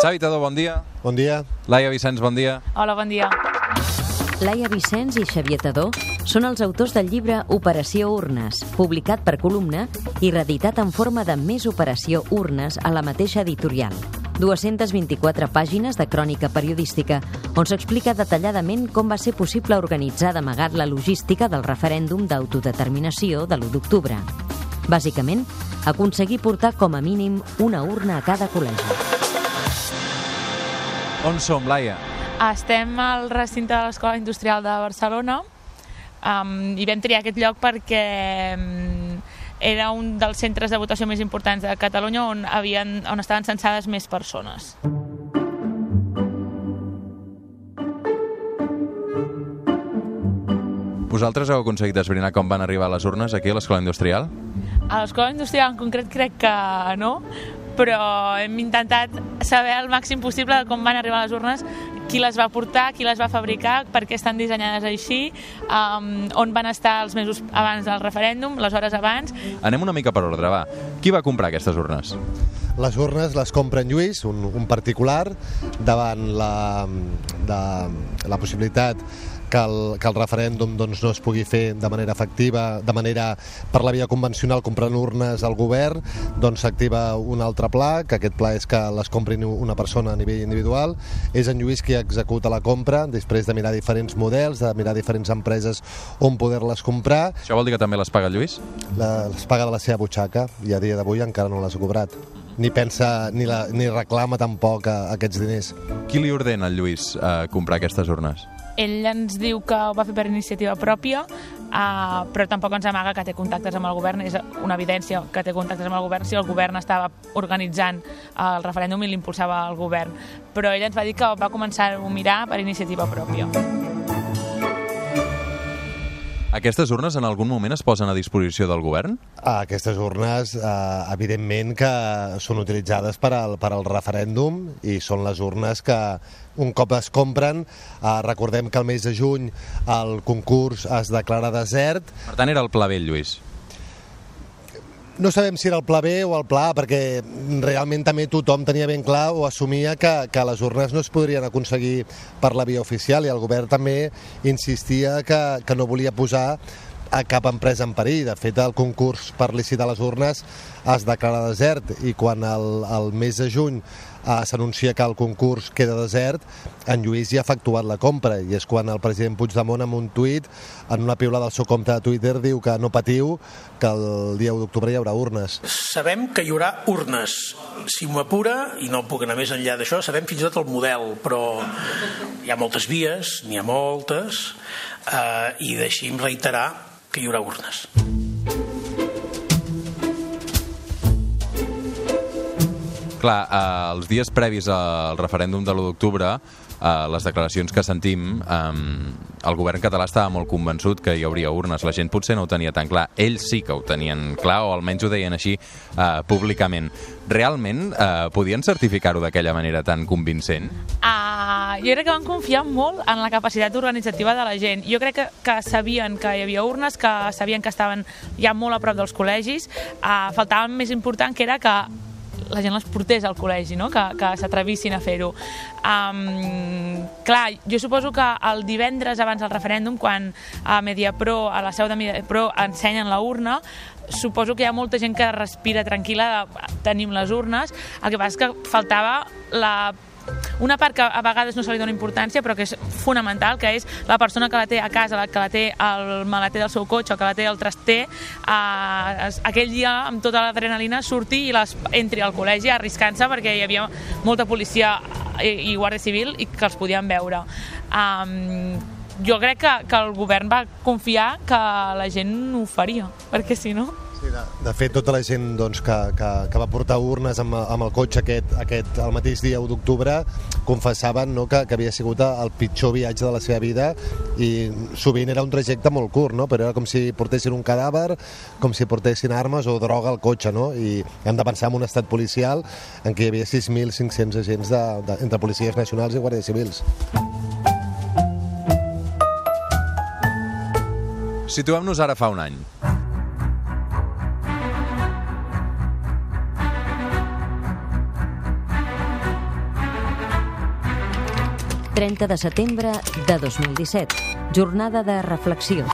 Xavi Tadó, bon dia. Bon dia. Laia Vicenç, bon dia. Hola, bon dia. Laia Vicenç i Xavier Tadó són els autors del llibre Operació Urnes, publicat per Columna i reeditat en forma de Més Operació Urnes a la mateixa editorial. 224 pàgines de crònica periodística on s'explica detalladament com va ser possible organitzar d'amagat la logística del referèndum d'autodeterminació de l'1 d'octubre. Bàsicament, aconseguir portar com a mínim una urna a cada col·legi. On som, Laia? Estem al recinte de l'Escola Industrial de Barcelona um, i vam triar aquest lloc perquè um, era un dels centres de votació més importants de Catalunya on, havien, on estaven censades més persones. Vosaltres heu aconseguit esbrinar com van arribar les urnes aquí a l'Escola Industrial? A l'Escola Industrial en concret crec que no, però hem intentat saber el màxim possible de com van arribar les urnes, qui les va portar, qui les va fabricar, per què estan dissenyades així, um, on van estar els mesos abans del referèndum, les hores abans. Anem una mica per ordre, va. Qui va comprar aquestes urnes? Les urnes les compra en Lluís, un, un particular, davant la, de, la possibilitat que el, que el referèndum doncs, no es pugui fer de manera efectiva, de manera per la via convencional comprant urnes al govern, doncs s'activa un altre pla, que aquest pla és que les compri una persona a nivell individual. És en Lluís qui executa la compra, després de mirar diferents models, de mirar diferents empreses on poder-les comprar. Això vol dir que també les paga Lluís? La, les paga de la seva butxaca i a dia d'avui encara no les ha cobrat ni pensa ni, la, ni reclama tampoc a, a aquests diners. Qui li ordena al Lluís eh, comprar aquestes urnes? Ell ens diu que ho va fer per iniciativa pròpia, uh, però tampoc ens amaga que té contactes amb el govern. És una evidència que té contactes amb el govern si el govern estava organitzant el referèndum i l'impulsava el govern. Però ell ens va dir que va començar a mirar per iniciativa pròpia. Aquestes urnes en algun moment es posen a disposició del govern? Aquestes urnes, eh, evidentment, que són utilitzades per al, per al referèndum i són les urnes que un cop es compren, eh, recordem que el mes de juny el concurs es declara desert. Per tant, era el pla B, Lluís. No sabem si era el pla B o el pla A, perquè realment també tothom tenia ben clar o assumia que, que les urnes no es podrien aconseguir per la via oficial i el govern també insistia que, que no volia posar a cap empresa en perill. De fet, el concurs per licitar les urnes es declara desert i quan el, el mes de juny eh, s'anuncia que el concurs queda desert, en Lluís ja ha efectuat la compra i és quan el president Puigdemont amb un tuit, en una piula del seu compte de Twitter, diu que no patiu, que el dia 1 d'octubre hi haurà urnes. Sabem que hi haurà urnes. Si m'ho apura, i no puc anar més enllà d'això, sabem fins i tot el model, però hi ha moltes vies, n'hi ha moltes, eh, i deixi'm reiterar que hi haurà urnes. Clar, eh, els dies previs al referèndum de l'1 d'octubre, eh, les declaracions que sentim, eh, el govern català estava molt convençut que hi hauria urnes. La gent potser no ho tenia tan clar. Ells sí que ho tenien clar, o almenys ho deien així eh, públicament. Realment eh, podien certificar-ho d'aquella manera tan convincent? Uh, jo crec que van confiar molt en la capacitat organitzativa de la gent. Jo crec que, que sabien que hi havia urnes, que sabien que estaven ja molt a prop dels col·legis. Uh, faltava més important que era que la gent les portés al col·legi, no? que, que s'atrevissin a fer-ho. Um, clar, jo suposo que el divendres abans del referèndum, quan a Mediapro, a la seu de Mediapro, ensenyen la urna, suposo que hi ha molta gent que respira tranquil·la de tenim les urnes, el que passa és que faltava la una part que a vegades no se li dona importància però que és fonamental, que és la persona que la té a casa, la que la té al maleter del seu cotxe que la té al traster eh, aquell dia amb tota l'adrenalina surti i les entri al col·legi arriscant-se perquè hi havia molta policia i, i guàrdia civil i que els podien veure. Um, jo crec que, que el govern va confiar que la gent ho faria perquè si no Sí, de, de fet, tota la gent doncs, que, que, que va portar urnes amb, amb el cotxe aquest, aquest, el mateix dia 1 d'octubre confessaven no, que, que havia sigut el pitjor viatge de la seva vida i sovint era un trajecte molt curt, no? però era com si portessin un cadàver, com si portessin armes o droga al cotxe, no? i hem de pensar en un estat policial en què hi havia 6.500 agents de, de, entre policies nacionals i guàrdies civils. Situem-nos ara fa un any. 30 de setembre de 2017, jornada de reflexió.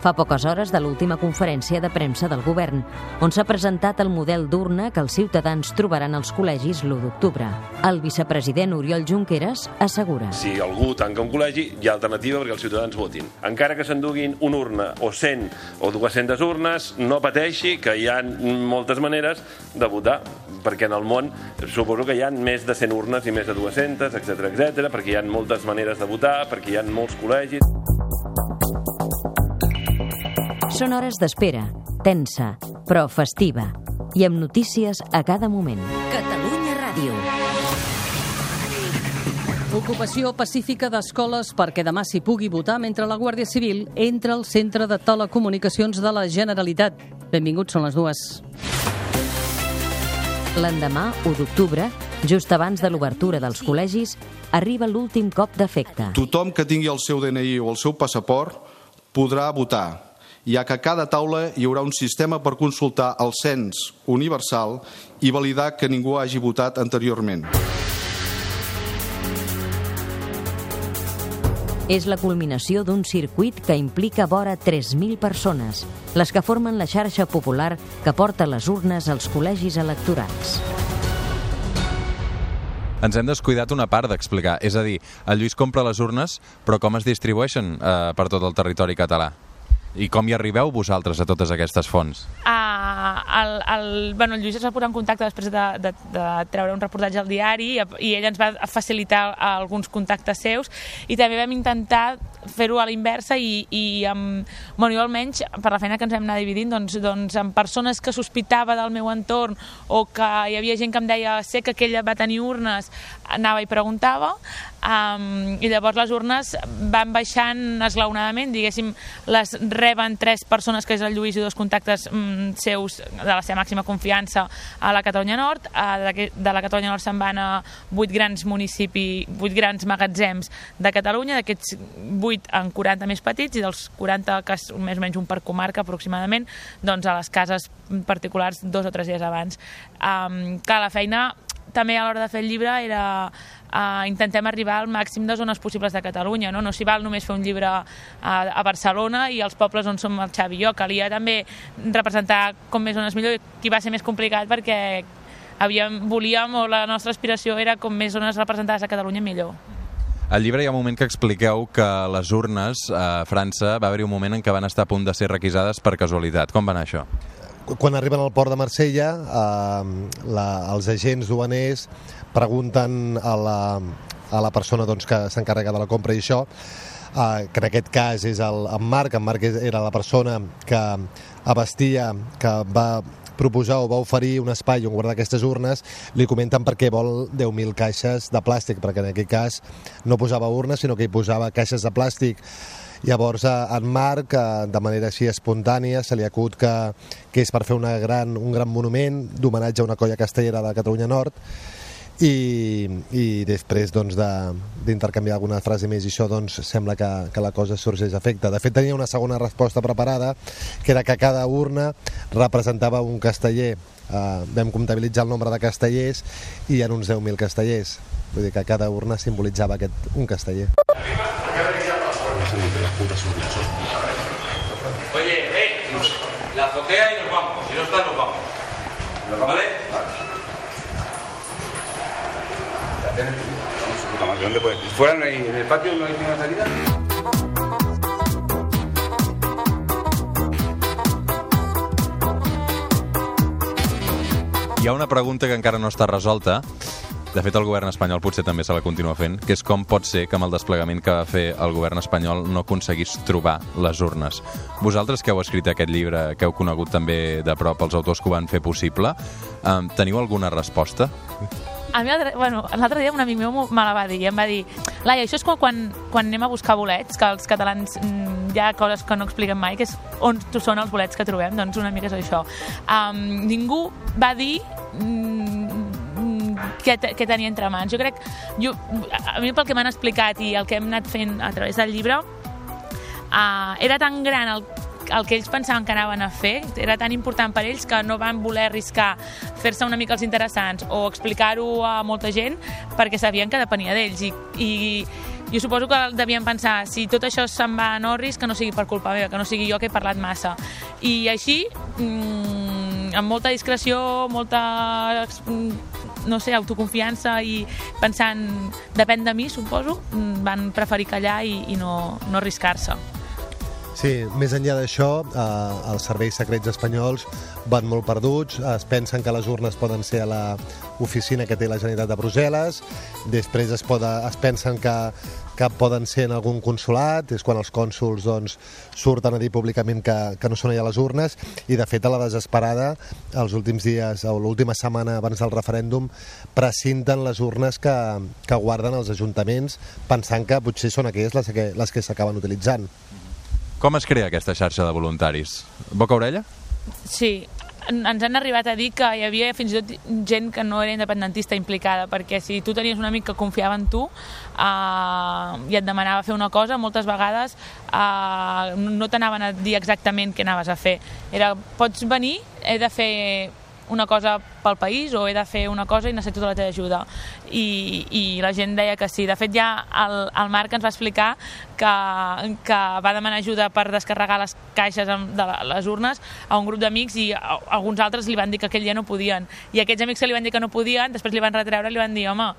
Fa poques hores de l'última conferència de premsa del govern, on s'ha presentat el model d'urna que els ciutadans trobaran als col·legis l'1 d'octubre. El vicepresident Oriol Junqueras assegura. Si algú tanca un col·legi, hi ha alternativa perquè els ciutadans votin. Encara que s'enduguin una urna o 100 o 200 urnes, no pateixi que hi ha moltes maneres de votar, perquè en el món suposo que hi ha més de 100 urnes i més de 200, etc etc, perquè hi ha moltes maneres de votar, perquè hi ha molts col·legis. Són hores d'espera, tensa, però festiva, i amb notícies a cada moment. Catalunya Ràdio. Ocupació pacífica d'escoles perquè demà s'hi pugui votar mentre la Guàrdia Civil entra al Centre de Telecomunicacions de la Generalitat. Benvinguts, són les dues. L'endemà, 1 d'octubre, just abans de l'obertura dels col·legis, arriba l'últim cop d'efecte. Tothom que tingui el seu DNI o el seu passaport podrà votar, ja que a cada taula hi haurà un sistema per consultar el cens universal i validar que ningú hagi votat anteriorment. És la culminació d'un circuit que implica vora 3.000 persones, les que formen la xarxa popular que porta les urnes als col·legis electorals. Ens hem descuidat una part d'explicar. És a dir, el Lluís compra les urnes, però com es distribueixen eh, per tot el territori català? I com hi arribeu vosaltres a totes aquestes fonts? Uh, el, el, bueno, el Lluís es va posar en contacte després de, de, de treure un reportatge al diari i, i ell ens va facilitar alguns contactes seus i també vam intentar fer-ho a la inversa i, i amb, bueno, jo almenys per la feina que ens hem anat dividint doncs, doncs amb persones que sospitava del meu entorn o que hi havia gent que em deia sé que aquella va tenir urnes anava i preguntava um, i llavors les urnes van baixant esglaonadament, diguéssim les reben tres persones que és el Lluís i dos contactes um, seus de la seva màxima confiança a la Catalunya Nord. Uh, de, de la Catalunya Nord se'n van a vuit grans municipis, vuit grans magatzems de Catalunya, d'aquests vuit en 40 més petits i dels 40 que és més o menys un per comarca aproximadament doncs a les cases particulars dos o tres dies abans. Um, que la feina també a l'hora de fer el llibre era uh, intentem arribar al màxim de zones possibles de Catalunya, no, no s'hi val només fer un llibre a, a Barcelona i els pobles on som el Xavi i jo, calia també representar com més zones millor, qui va ser més complicat perquè havíem, volíem o la nostra aspiració era com més zones representades a Catalunya millor. Al llibre hi ha un moment que expliqueu que les urnes a França va haver-hi un moment en què van estar a punt de ser requisades per casualitat. Com va anar això? Quan arriben al port de Marsella, eh, la, els agents duaners pregunten a la, a la persona doncs, que s'encarrega de la compra i això, eh, que en aquest cas és el, en Marc, en Marc era la persona que abastia, que va proposar o va oferir un espai on guardar aquestes urnes, li comenten perquè vol 10.000 caixes de plàstic, perquè en aquest cas no posava urnes, sinó que hi posava caixes de plàstic Llavors, en Marc, de manera així espontània, se li acut que, que és per fer una gran, un gran monument d'homenatge a una colla castellera de Catalunya Nord i, i després doncs, d'intercanviar de, alguna frase més i això doncs, sembla que, que la cosa sorgeix efecte. De fet, tenia una segona resposta preparada, que era que cada urna representava un casteller. Uh, vam comptabilitzar el nombre de castellers i hi ha uns 10.000 castellers. Vull dir que cada urna simbolitzava aquest, un casteller. Oye, eh, la azotea y nos vamos. Si no está, nos vamos. ¿Vale? ¿Dónde puedes? ¿Fuera no hay, en el patio no hay ninguna salida? Hi ha una pregunta que encara no està resolta. De fet, el govern espanyol potser també se la continua fent, que és com pot ser que amb el desplegament que va fer el govern espanyol no aconseguís trobar les urnes. Vosaltres que heu escrit aquest llibre, que heu conegut també de prop els autors que ho van fer possible, eh, teniu alguna resposta? A mi, l'altre bueno, dia un amic meu me la va dir, i em va dir Laia, això és quan, quan, quan anem a buscar bolets, que els catalans mm, hi ha coses que no expliquem mai, que és on són els bolets que trobem, doncs una mica és això. Um, ningú va dir mm, què, què tenia entre mans. Jo crec, jo, a mi pel que m'han explicat i el que hem anat fent a través del llibre, uh, era tan gran el el que ells pensaven que anaven a fer era tan important per ells que no van voler arriscar fer-se una mica els interessants o explicar-ho a molta gent perquè sabien que depenia d'ells i, i jo suposo que devien pensar si tot això se'n va a Norris que no sigui per culpa meva, que no sigui jo que he parlat massa i així mmm, amb molta discreció molta no sé, autoconfiança i pensant depèn de mi, suposo, mm, van preferir callar i, i no, no arriscar-se. Sí, més enllà d'això, eh, els serveis secrets espanyols van molt perduts, es pensen que les urnes poden ser a l'oficina que té la Generalitat de Brussel·les, després es, poda, es pensen que, que poden ser en algun consulat, és quan els cònsuls doncs, surten a dir públicament que, que no són allà les urnes, i de fet a la desesperada, els últims dies o l'última setmana abans del referèndum, precinten les urnes que, que guarden els ajuntaments pensant que potser són aquelles les que, les que s'acaben utilitzant. Com es crea aquesta xarxa de voluntaris? Boca orella? Sí, ens han arribat a dir que hi havia fins i tot gent que no era independentista implicada, perquè si tu tenies un amic que confiava en tu eh, i et demanava fer una cosa, moltes vegades eh, no t'anaven a dir exactament què anaves a fer. Era, pots venir, he de fer una cosa pel país o he de fer una cosa i necessito tota la teva ajuda. I, i la gent deia que sí. De fet, ja el, el Marc ens va explicar que, que va demanar ajuda per descarregar les caixes de les urnes a un grup d'amics i alguns altres li van dir que aquell dia no podien. I aquests amics que li van dir que no podien, després li van retreure i li van dir, home,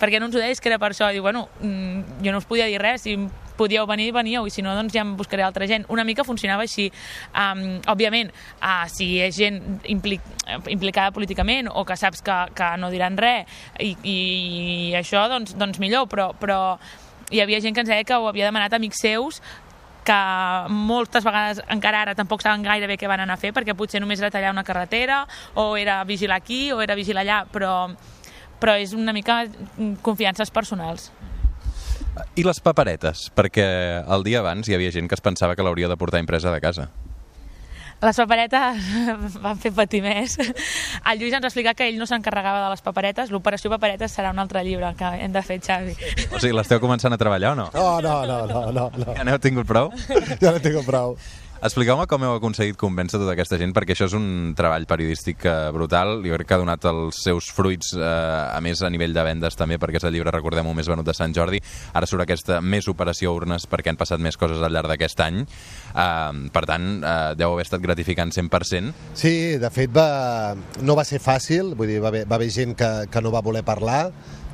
per què no ens ho deies que era per això? I diu, bueno, mm, jo no us podia dir res, si podíeu venir, veníeu, i si no, doncs ja em buscaré altra gent. Una mica funcionava així. Um, òbviament, uh, si és gent impli implicada políticament o que saps que, que no diran res i, i això, doncs, doncs millor, però, però hi havia gent que ens deia que ho havia demanat amics seus que moltes vegades encara ara tampoc saben gaire bé què van anar a fer perquè potser només era tallar una carretera o era vigilar aquí o era vigilar allà però, però és una mica confiances personals. I les paperetes? Perquè el dia abans hi havia gent que es pensava que l'hauria de portar impresa de casa. Les paperetes van fer patir més. El Lluís ens va explicar que ell no s'encarregava de les paperetes. L'operació paperetes serà un altre llibre que hem de fer, Xavi. O sigui, l'esteu començant a treballar o no? No, no, no, no. no, no. Ja n'heu tingut prou? Ja n'he tingut prou. Expliqueu-me com heu aconseguit convèncer tota aquesta gent, perquè això és un treball periodístic eh, brutal. Jo crec que ha donat els seus fruits, eh, a més a nivell de vendes també, perquè és el llibre, recordem-ho, més venut de Sant Jordi. Ara surt aquesta més operació urnes perquè han passat més coses al llarg d'aquest any. Eh, per tant, eh, deu haver estat gratificant 100%. Sí, de fet va, no va ser fàcil, vull dir, va haver, va haver gent que, que no va voler parlar,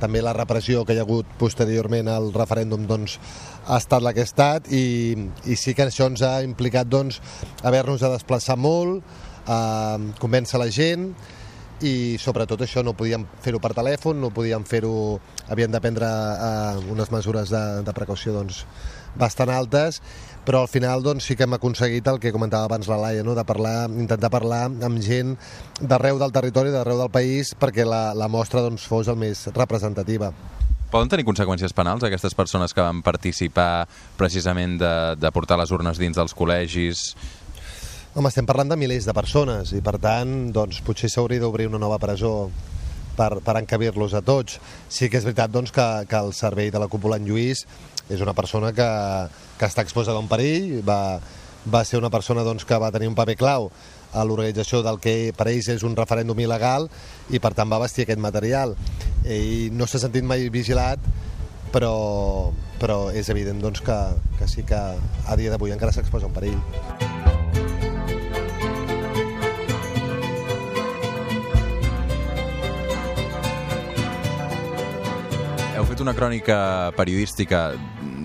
també la repressió que hi ha hagut posteriorment al referèndum doncs, ha estat la que ha estat i, i sí que això ens ha implicat doncs, haver-nos de desplaçar molt, eh, convèncer la gent i sobretot això no podíem fer-ho per telèfon, no podíem fer-ho, havíem de prendre eh, unes mesures de, de precaució doncs, bastant altes, però al final doncs, sí que hem aconseguit el que comentava abans la Laia, no? de parlar, intentar parlar amb gent d'arreu del territori, d'arreu del país, perquè la, la mostra doncs, fos el més representativa. Poden tenir conseqüències penals aquestes persones que van participar precisament de, de portar les urnes dins dels col·legis? Home, estem parlant de milers de persones i per tant doncs, potser s'hauria d'obrir una nova presó per, per encabir-los a tots. Sí que és veritat doncs, que, que el servei de la cúpula en Lluís és una persona que, que està exposada a un perill, va, va ser una persona doncs, que va tenir un paper clau a l'organització del que per ells és un referèndum il·legal i per tant va vestir aquest material. Ell no s'ha sentit mai vigilat, però, però és evident doncs, que, que sí que a dia d'avui encara s'exposa un perill. Heu fet una crònica periodística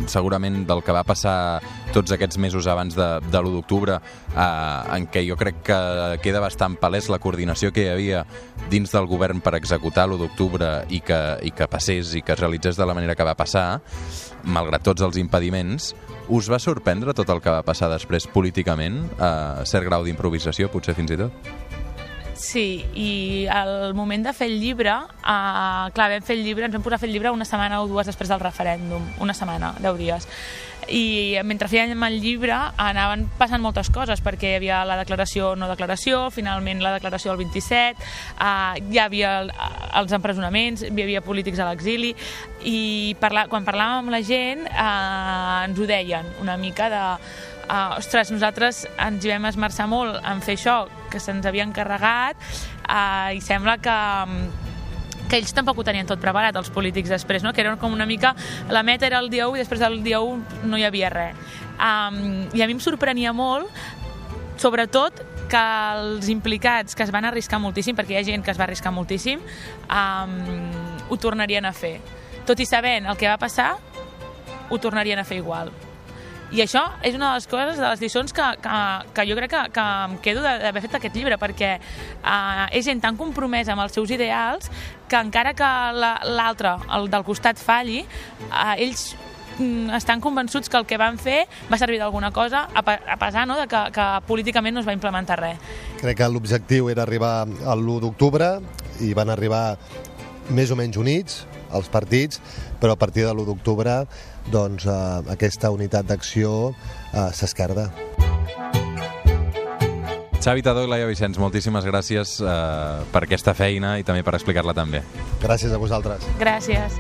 segurament del que va passar tots aquests mesos abans de, de l'1 d'octubre, eh, en què jo crec que queda bastant palès la coordinació que hi havia dins del govern per executar l'1 d'octubre i, que, i que passés i que es realitzés de la manera que va passar, malgrat tots els impediments, us va sorprendre tot el que va passar després políticament? Eh, cert grau d'improvisació, potser fins i tot? Sí, i al moment de fer el llibre, uh, clar, vam fer el llibre, ens vam posar a fer el llibre una setmana o dues després del referèndum, una setmana, deu dies. I mentre fèiem el llibre anaven passant moltes coses, perquè hi havia la declaració no declaració, finalment la declaració del 27, uh, hi havia el, els empresonaments, hi havia polítics a l'exili, i parla, quan parlàvem amb la gent uh, ens ho deien una mica de uh, ostres, nosaltres ens hi vam esmerçar molt en fer això, que se'ns havia encarregat, uh, i sembla que que ells tampoc ho tenien tot preparat, els polítics després, no? que era com una mica... La meta era el dia 1 i després del dia 1 no hi havia res. Um, I a mi em sorprenia molt, sobretot, que els implicats que es van arriscar moltíssim, perquè hi ha gent que es va arriscar moltíssim, um, ho tornarien a fer. Tot i sabent el que va passar, ho tornarien a fer igual. I això és una de les coses, de les lliçons que, que, que jo crec que, que em quedo d'haver fet aquest llibre, perquè uh, és gent tan compromesa amb els seus ideals que encara que l'altre, el del costat, falli, uh, ells mm, estan convençuts que el que van fer va servir d'alguna cosa, a, a pesar no, de que, que políticament no es va implementar res. Crec que l'objectiu era arribar a l'1 d'octubre i van arribar més o menys units, els partits, però a partir de l'1 d'octubre doncs, eh, aquesta unitat d'acció eh, s'esquerda. Xavi Tadó i Laia Vicenç, moltíssimes gràcies eh, per aquesta feina i també per explicar-la també. Gràcies a vosaltres. Gràcies.